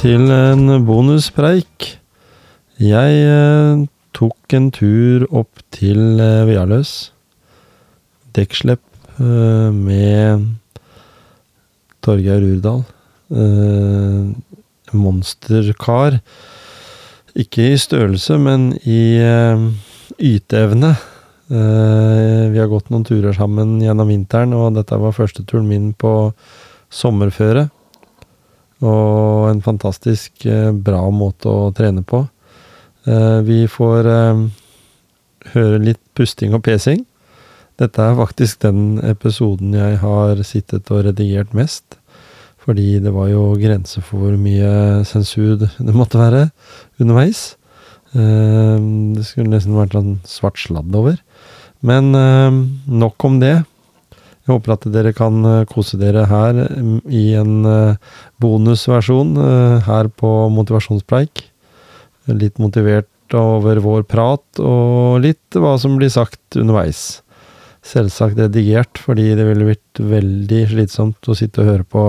til en bonuspreik. Jeg eh, tok en tur opp til eh, Vialøs. Dekkslepp eh, med Torgeir Urdal. Monsterkar. Ikke i størrelse, men i yteevne. Vi har gått noen turer sammen gjennom vinteren, og dette var første turen min på sommerføre. Og en fantastisk eh, bra måte å trene på. Eh, vi får eh, høre litt pusting og pesing. Dette er faktisk den episoden jeg har sittet og redigert mest. Fordi det var jo grenser for hvor mye sensur det måtte være underveis. Det skulle nesten vært sånn svart sladd over. Men nok om det. Jeg håper at dere kan eh, kose dere her mm, i en eh, bonusversjon eh, her på Motivasjonspreik. Litt motivert over vår prat, og litt hva som blir sagt underveis. Selvsagt redigert, fordi det ville blitt veldig slitsomt å sitte og høre på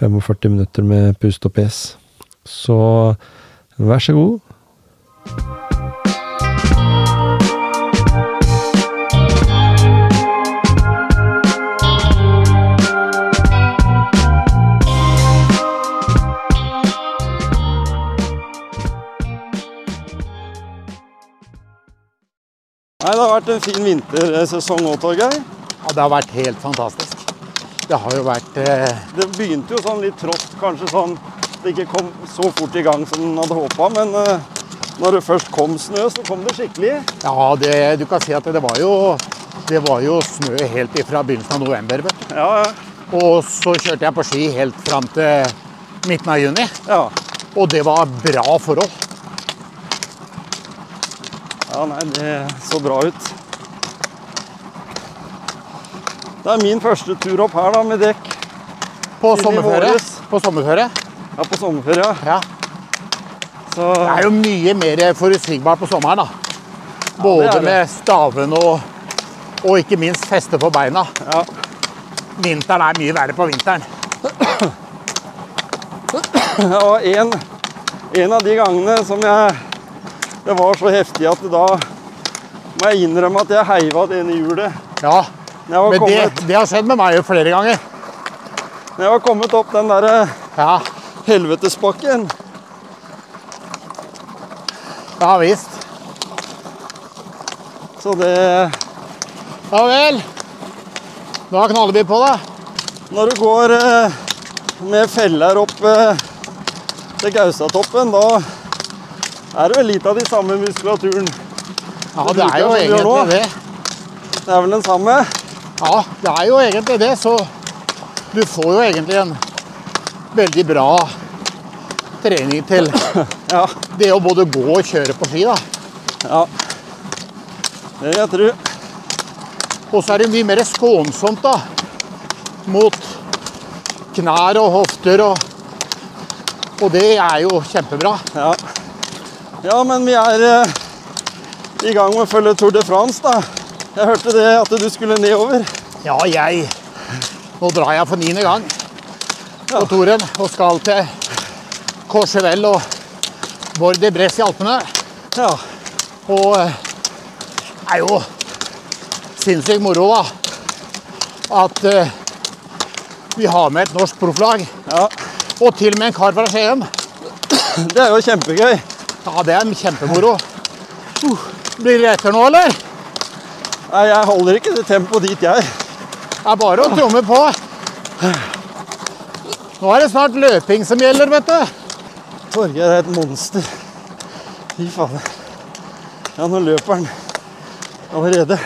45 minutter med pust og pes. Så vær så god. Nei, Det har vært en fin vintersesong òg, Torgeir. Ja, det har vært helt fantastisk. Det har jo vært eh, Det begynte jo sånn litt trått, kanskje sånn det ikke kom så fort i gang som en hadde håpa. Men eh, når det først kom snø, så kom det skikkelig. Ja, det, du kan si at det var jo det var jo snø helt fra begynnelsen av november. vet du. Ja, ja. Og så kjørte jeg på ski helt fram til midten av juni. ja. Og det var bra forhold. Ja, nei, det så bra ut. Det er min første tur opp her da, med dekk. På sommerføre. På sommerføre. Ja, på sommerføre. ja. Ja. Så Det er jo mye mer forutsigbart på sommeren. da. Både ja, med staven og, og ikke minst feste på beina. ja. Vinteren er mye verre på vinteren. Og en, en av de gangene som jeg Det var så heftig at da må jeg innrømme at jeg heiva det ene hjulet. Ja, Men det, kommet, det har skjedd med meg jo flere ganger. når jeg var kommet opp den derre Ja, helvetesbakken. ja visst. Så det Ja vel. Da knaller vi på, da. Når du går eh, med feller opp eh, til Gaustatoppen, da er det vel litt av de samme muskulaturen. Ja, Det er jo egentlig det. Det er vel den samme? Ja, det er jo egentlig det, så du får jo egentlig en veldig bra trening til Ja. det å både gå og kjøre på ski, da. ja. Det vil jeg tro. Og så er det mye mer skånsomt, da. Mot knær og hofter og Og det er jo kjempebra. Ja. Ja, men vi er eh, i gang med å følge Tour de France, da. Jeg hørte det at du skulle nedover. Ja, jeg Nå drar jeg for niende gang på Toren og skal til Courchevel og Bord de Bresse i Alpene. Ja. Og det er jo sinnssykt moro, da. At eh, vi har med et norsk profflag. ja. Og til og med en kar fra Skien. Det er jo kjempegøy. Ja, det er kjempemoro. Uh, blir det etter nå, eller? Nei, jeg holder ikke det tempoet dit, jeg. Det er bare å tromme på. Nå er det snart løping som gjelder, vet du. Torgeir er et monster. Fy fader. Ja, nå løper han allerede.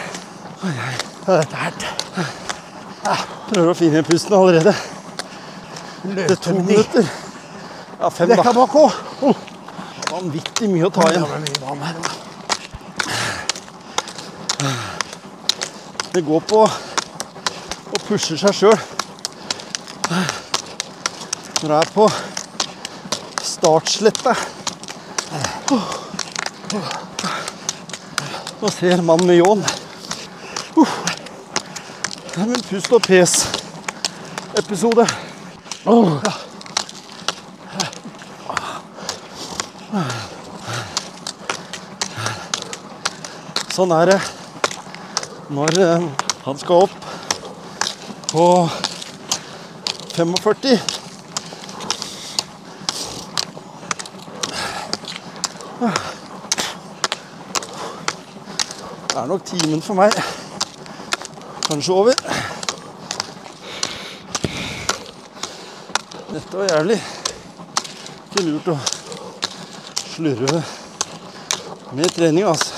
Ja, Dette her Prøver å finne pusten allerede. Det er to løper minutter. Ja, fem, da. da. kan òg. Oh. Vanvittig mye å ta igjen. Det går på å pushe seg sjøl. Når jeg er på startsletta. Nå ser mannen med ljåen. Uh. Det er en pust og pes-episode. Ja, Sånn er det når eh, han skal opp på 45. Det er nok timen for meg. Kanskje over. Dette var jævlig. Ikke lurt å slurve med trening, altså.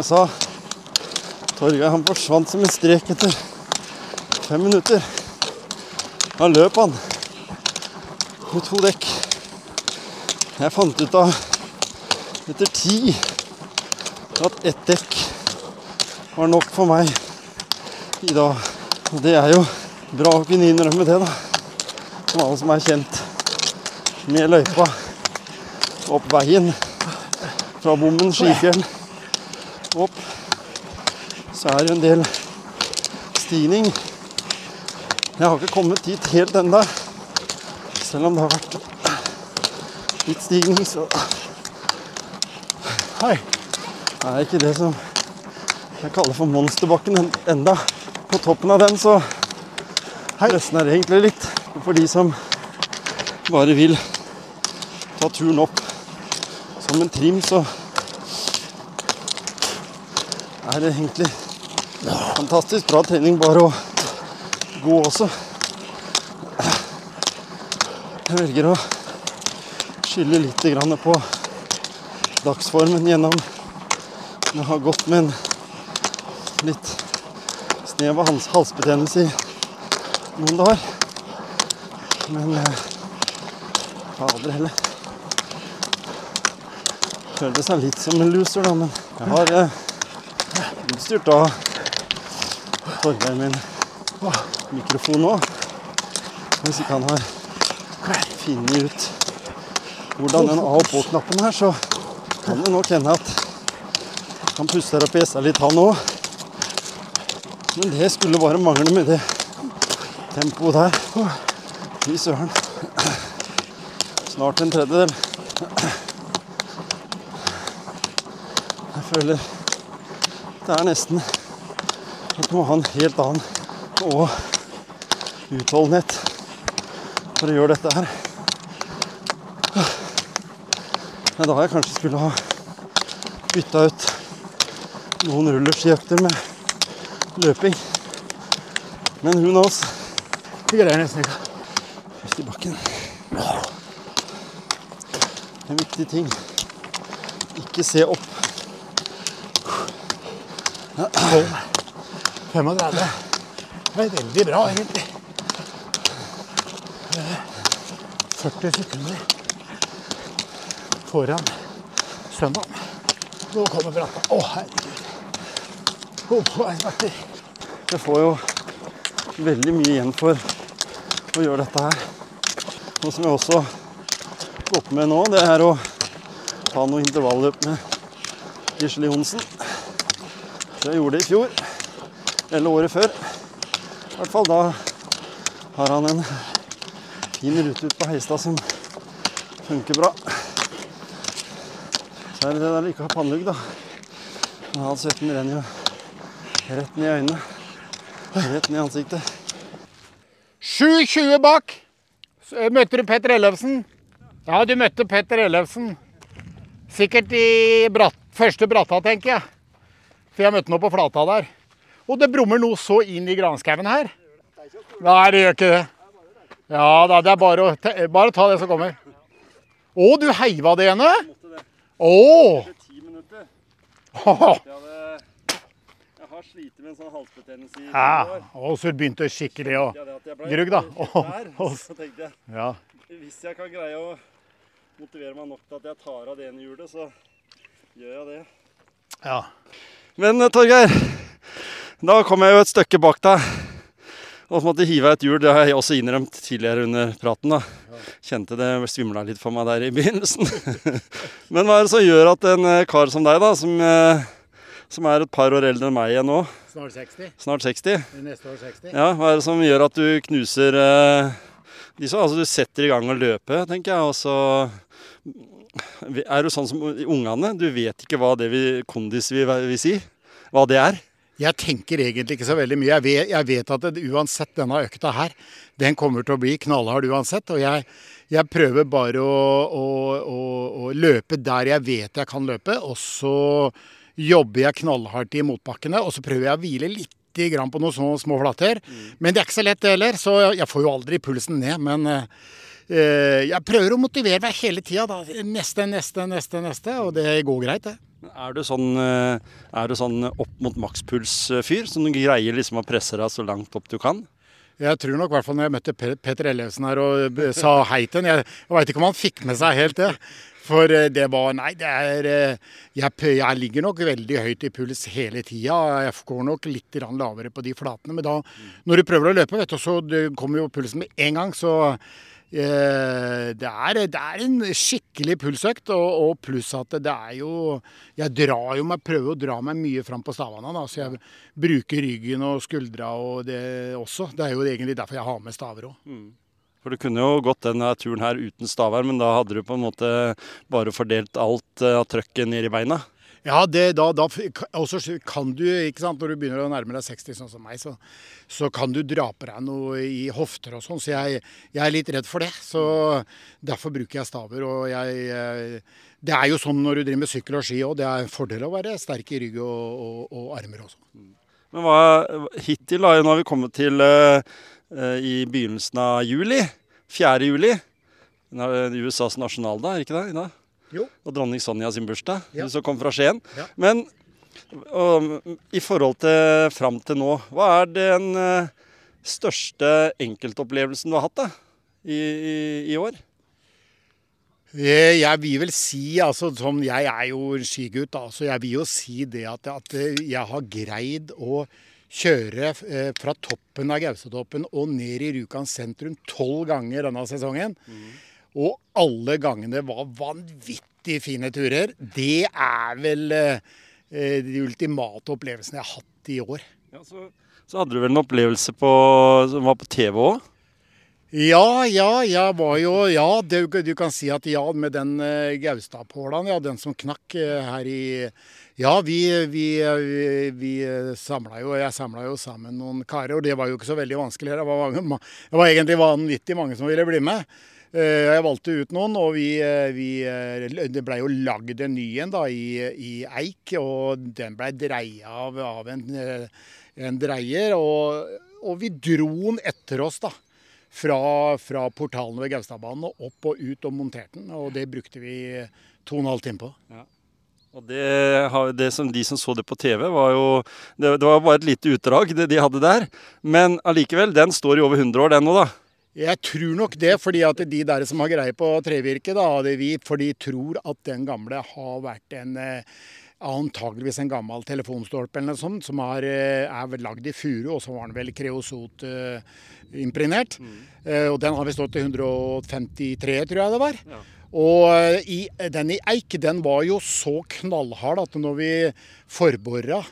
Jeg sa, Torgeir han forsvant som en strek etter fem minutter. Da løp han på to dekk. Jeg fant ut av etter ti at ett dekk var nok for meg i dag. Og det er jo bra å kunne innrømme det, da. Som alle som er kjent med løypa opp veien fra bommen Skifjell så er det jo en del stigning. Jeg har ikke kommet dit helt enda, selv om det har vært litt stigning, så Hei. Det er ikke det som jeg kaller for monsterbakken enda. På toppen av den så Resten det egentlig litt. For de som bare vil ta turen opp som en trim, så er det egentlig fantastisk bra trening bare å gå også. Jeg velger å skylde litt på dagsformen gjennom Jeg har gått med en litt snev av hals halsbetennelse i noen dager. Men eh, fader heller. Føltes seg litt som en loser, da, men jeg har eh, utstyrt av Torgeir min mikrofon nå. Hvis ikke han har funnet ut hvordan den av- og på-knappen her, så kan det nok hende at han puster opp gjessa litt, han òg. Men det skulle bare mangle med det tempoet der. Fy søren. Snart en tredjedel. Jeg føler det er nesten at du må ha en helt annen og utholdenhet for å gjøre dette her. Det er da jeg kanskje skulle ha bytta ut noen rullerskiøkter med løping. Men who knows? Vi greier nesten ikke. Først i bakken. En viktig ting. Ikke se opp. 35. Det er veldig bra, egentlig. 40 sekunder foran søndag. Nå kommer bratta. Å, herregud. Oh. Jeg får jo veldig mye igjen for å gjøre dette her. Noe som jeg også går på med nå, det er å ta noen intervalløp med Gisle Johnsen. Det jeg gjorde det i fjor. Eller året før. I hvert fall da har han en fin rute ut på Heistad som funker bra. Så er det det der å ikke ha pannelugg, da. Men all svetten renner jo rett ned i øynene. Rett ned i ansiktet. 7,20 bak. Eh, møtte du Petter Ellefsen? Ja, du møtte Petter Ellefsen. Sikkert i bratt, første bratta, tenker jeg. For jeg møtte ham på flata der. Og det brummer noe så inn i granskauen her. Nei, det gjør ikke det. Ja da, det er bare å, bare ta det som kommer. Å, du heiva det ene? Å! Jeg, har slitt med en sånn halsbetennelse i Ja, og så begynte det skikkelig å Grugg, da. Åh. Så tenkte jeg, Ja. hvis jeg kan greie å motivere meg nok til at jeg tar av det ene hjulet, så gjør jeg det. ja. Men eh, Torgeir, da kom jeg jo et stykke bak deg. Og måtte hive et hjul. Det har jeg også innrømt tidligere under praten. da. Kjente det svimla litt for meg der i begynnelsen. Men hva er det som gjør at en eh, kar som deg, da, som eh, som er et par år eldre enn meg igjen nå. Snart 60. Snart 60. Neste år 60. Ja, Hva er det som gjør at du knuser uh, disse? Altså, du setter i gang å løpe, tenker jeg, og så er du sånn som ungene. Du vet ikke hva det vil, kondis vil, vil si. Hva det er. Jeg tenker egentlig ikke så veldig mye. Jeg vet, jeg vet at det, uansett denne økta her, den kommer til å bli knallhard uansett. Og jeg, jeg prøver bare å, å, å, å, løpe der jeg vet jeg kan løpe. Og så jobber jeg knallhardt i motbakkene, og så prøver jeg å hvile litt grann på noen små, små flater. Mm. Men det er ikke så lett, det heller. Så jeg får jo aldri pulsen ned. Men uh, jeg prøver å motivere meg hele tida. Neste, neste, neste, neste. Og det går greit, det. Er du sånn, er du sånn opp mot makspuls-fyr, som du greier liksom å presse deg så langt opp du kan? Jeg tror nok, i hvert fall når jeg møtte Petter Ellefsen her og sa hei til ham Jeg, jeg veit ikke om han fikk med seg helt det. For det var Nei, det er jeg, jeg, ligger nok veldig høyt i puls hele tida. Jeg går nok litt lavere på de flatene. Men da, når du prøver å løpe, vet du, så kommer jo pulsen med en gang. Så Eh, det er, det er, en skikkelig pulsøkt, og, og, pluss at det er jo Jeg drar jo meg, prøver å dra meg mye fram på stavene. Så jeg bruker ryggen og skuldra og det også. Det er jo egentlig derfor jeg har med staver òg. Mm. For du kunne jo gått denne turen her uten staver, men da hadde du på en måte bare fordelt alt av trøkket ned i beina? Ja, det, da, da også kan du, ikke sant, når du begynner å nærme deg 60, sånn som meg, så, så kan du dra på deg noe i hofter og sånn. Så jeg, jeg, er litt redd for det. Så derfor bruker jeg staver. Og jeg Det er jo sånn når du driver med sykkel og ski òg. Det er en fordel å være sterk i rygg og, og, og armer også. Men hva hittil, da? Nå har vi kommet til uh, i begynnelsen av juli. 4. juli. USAs nasjonaldag, er ikke det? i dag? Jo. og dronning Sonja sin bursdag, ja. som kom fra Skien. Ja. Men og, i forhold til fram til nå, hva er den uh, største enkeltopplevelsen du har hatt da, i, i, i år? Eh, jeg vil vel si, altså som jeg er jo skigutt, så jeg vil jo si det at, at jeg har greid å kjøre eh, fra toppen av Gausetoppen og ned i Rjukan sentrum tolv ganger denne sesongen. Mm. Og alle gangene var vanvittig fine turer. Det er vel eh, de ultimate opplevelsene jeg har hatt i år. Ja, så, så, hadde du vel en opplevelse på, som var på TV òg? Ja, ja, jeg var jo Ja, det, du kan si at ja, med den uh, Gaustadpålan, ja, den som knakk uh, her i Ja, vi, vi, vi, vi samla jo Jeg samla jo sammen noen karer, og det var jo ikke så veldig vanskelig. Det var, det var egentlig vanvittig mange som ville bli med. Eh, jeg valgte ut noen, og vi, eh, vi, eh, det blei jo lagd en ny en da, i, i, Eik. Og den blei dreia av, av en, en, dreier. Og, og, vi dro den etter oss, da. Fra, fra portalen ved Gaustadbanen og opp og ut og monterte den. Og det brukte vi to og en halv time på. Ja. Og det, det, som De som så det på TV, var jo Det, det var bare et lite utdrag det de hadde der. Men allikevel, den står i over 100 år, den nå, da. Jeg tror nok det, fordi at de der som har greie på trevirke, da, det vi, for de tror at den gamle har vært en eh, antageligvis en gammel telefonstolpe eller noe sånt, som er, eh, er lagd i furu, og så var den vel kreosot-imprinert. Uh, mm. og den har vi stått til 153, tror jeg det var. Ja. Og i, den i eik den var jo så knallhard at når vi forbora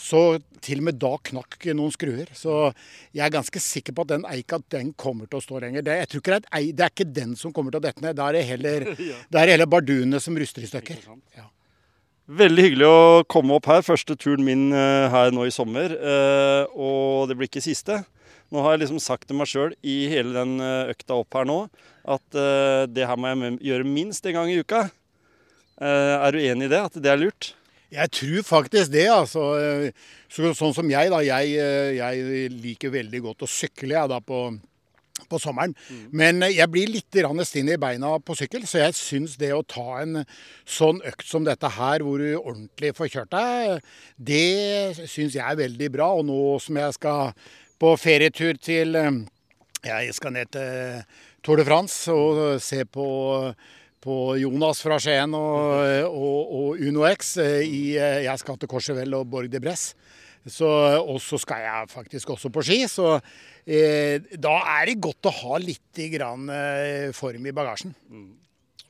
så til og med da knakk noen skruer. Så jeg er ganske sikker på at den eika den kommer til å stå lenger. Det, jeg tror ikke det, er, det er ikke den som kommer til å dette ned. Da er det heller, ja. heller bardunene som ruster i stykker. Ja. Veldig hyggelig å komme opp her. Første turen min uh, her nå i sommer. Uh, og det blir ikke siste. Nå har jeg liksom sagt til meg sjøl i hele den uh, økta opp her nå at det her må jeg gjøre minst en gang i uka. er du enig i det? At det er lurt? Jeg tror faktisk det, altså. Så, sånn som jeg, da. Jeg, jeg, liker veldig godt å sykle, jeg, da, på, på sommeren. Mm. Men jeg blir litt stinn i beina på sykkel, så jeg syns det å ta en sånn økt som dette her, hvor du ordentlig får kjørt deg, det syns jeg er veldig bra. Og nå som jeg skal på ferietur til Jeg skal ned til Tour de France og se på på Jonas fra Skien og, og, og Uno X. Eh, I, eh, jeg skal til Courchevel og Borg de Bresse. Og så skal jeg faktisk også på ski. Så eh, da er det godt å ha litt grann, eh, form i bagasjen. Mm.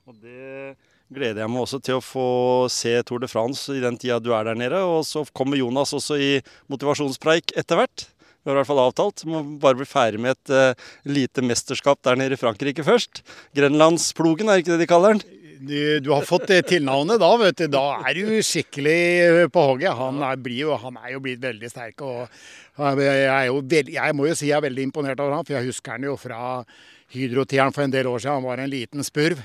Og det gleder jeg meg også til å få se Tour de France i den tida du er der nede. Og så kommer Jonas også i motivasjonspreik etter hvert. Vi har i hvert fall avtalt. Må bare bli ferdig med et uh, lite mesterskap der nede i Frankrike først. Grenlandsplogen, er ikke det de kaller den? Du, du, har fått tilnavnet da, vet du. Da er du skikkelig eh, på hogget. Han han er jo blitt veldig sterk. jeg, veld, jeg, må jo si jeg er veldig imponert over han, for jeg husker han jo fra Hydro-tiden for en del år siden. Han var en liten spurv.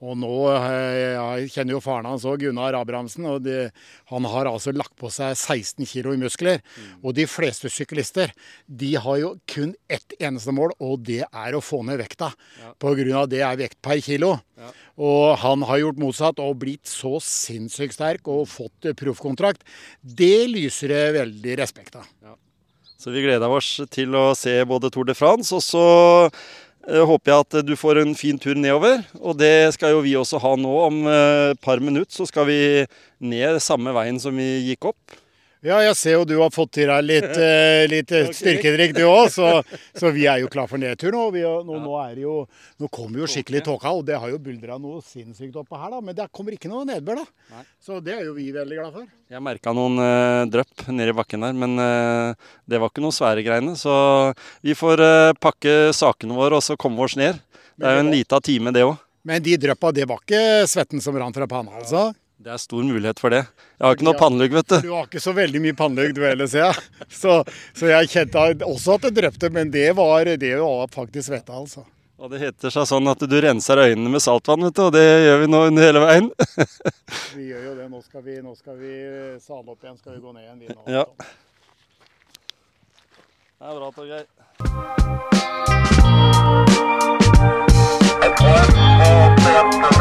Og nå eh, Jeg kjenner jo faren hans òg, Gunnar Abrahamsen. og de, Han har altså lagt på seg 16 kg i muskler. Mm. Og de fleste syklister de har jo kun ett eneste mål, og det er å få ned vekta. Ja. Pga. det er vekt per kilo. Ja. Og han har gjort motsatt og blitt så sinnssykt sterk og fått proffkontrakt. Det lyser det veldig respekt av. Ja. Så vi gleder oss til å se både Tour de France og så håper jeg at du får en fin tur nedover. Og det skal jo vi også ha nå. Om et eh, par minutter så skal vi ned samme veien som vi gikk opp. Ja, jeg ser jo du har fått til deg litt, uh, litt okay. styrkedrikk du òg, så, så, vi er jo klar for nedtur nå. Vi, nå, nå, jo, nå, kommer jo skikkelig tåka, og det har jo buldra noe sinnssykt oppå her, da. Men det kommer ikke noe nedbør, da. Nei. Så det er jo vi veldig glad for. Jeg merka noen uh, drypp nedi bakken der, men uh, det var ikke noe svære greiene. Så vi får uh, pakke sakene våre og så komme oss ned. Det er jo en lita time, det òg. Men de dryppa, det var ikke svetten som rant fra panna, altså? Det er stor mulighet for det. Jeg har ikke noe pannelugg, vet du. Du har ikke så veldig mye pannelugg du heller, ser jeg. Så, så jeg kjente også at det drøpte, men det var, det var faktisk vettet, altså. Og det heter seg sånn at du renser øynene med saltvann, vet du, og det gjør vi nå under hele veien. vi gjør jo det. Nå skal vi, nå skal vi sale opp igjen, skal vi gå ned igjen vi nå. Ja. Det er bra, Torgeir. Okay.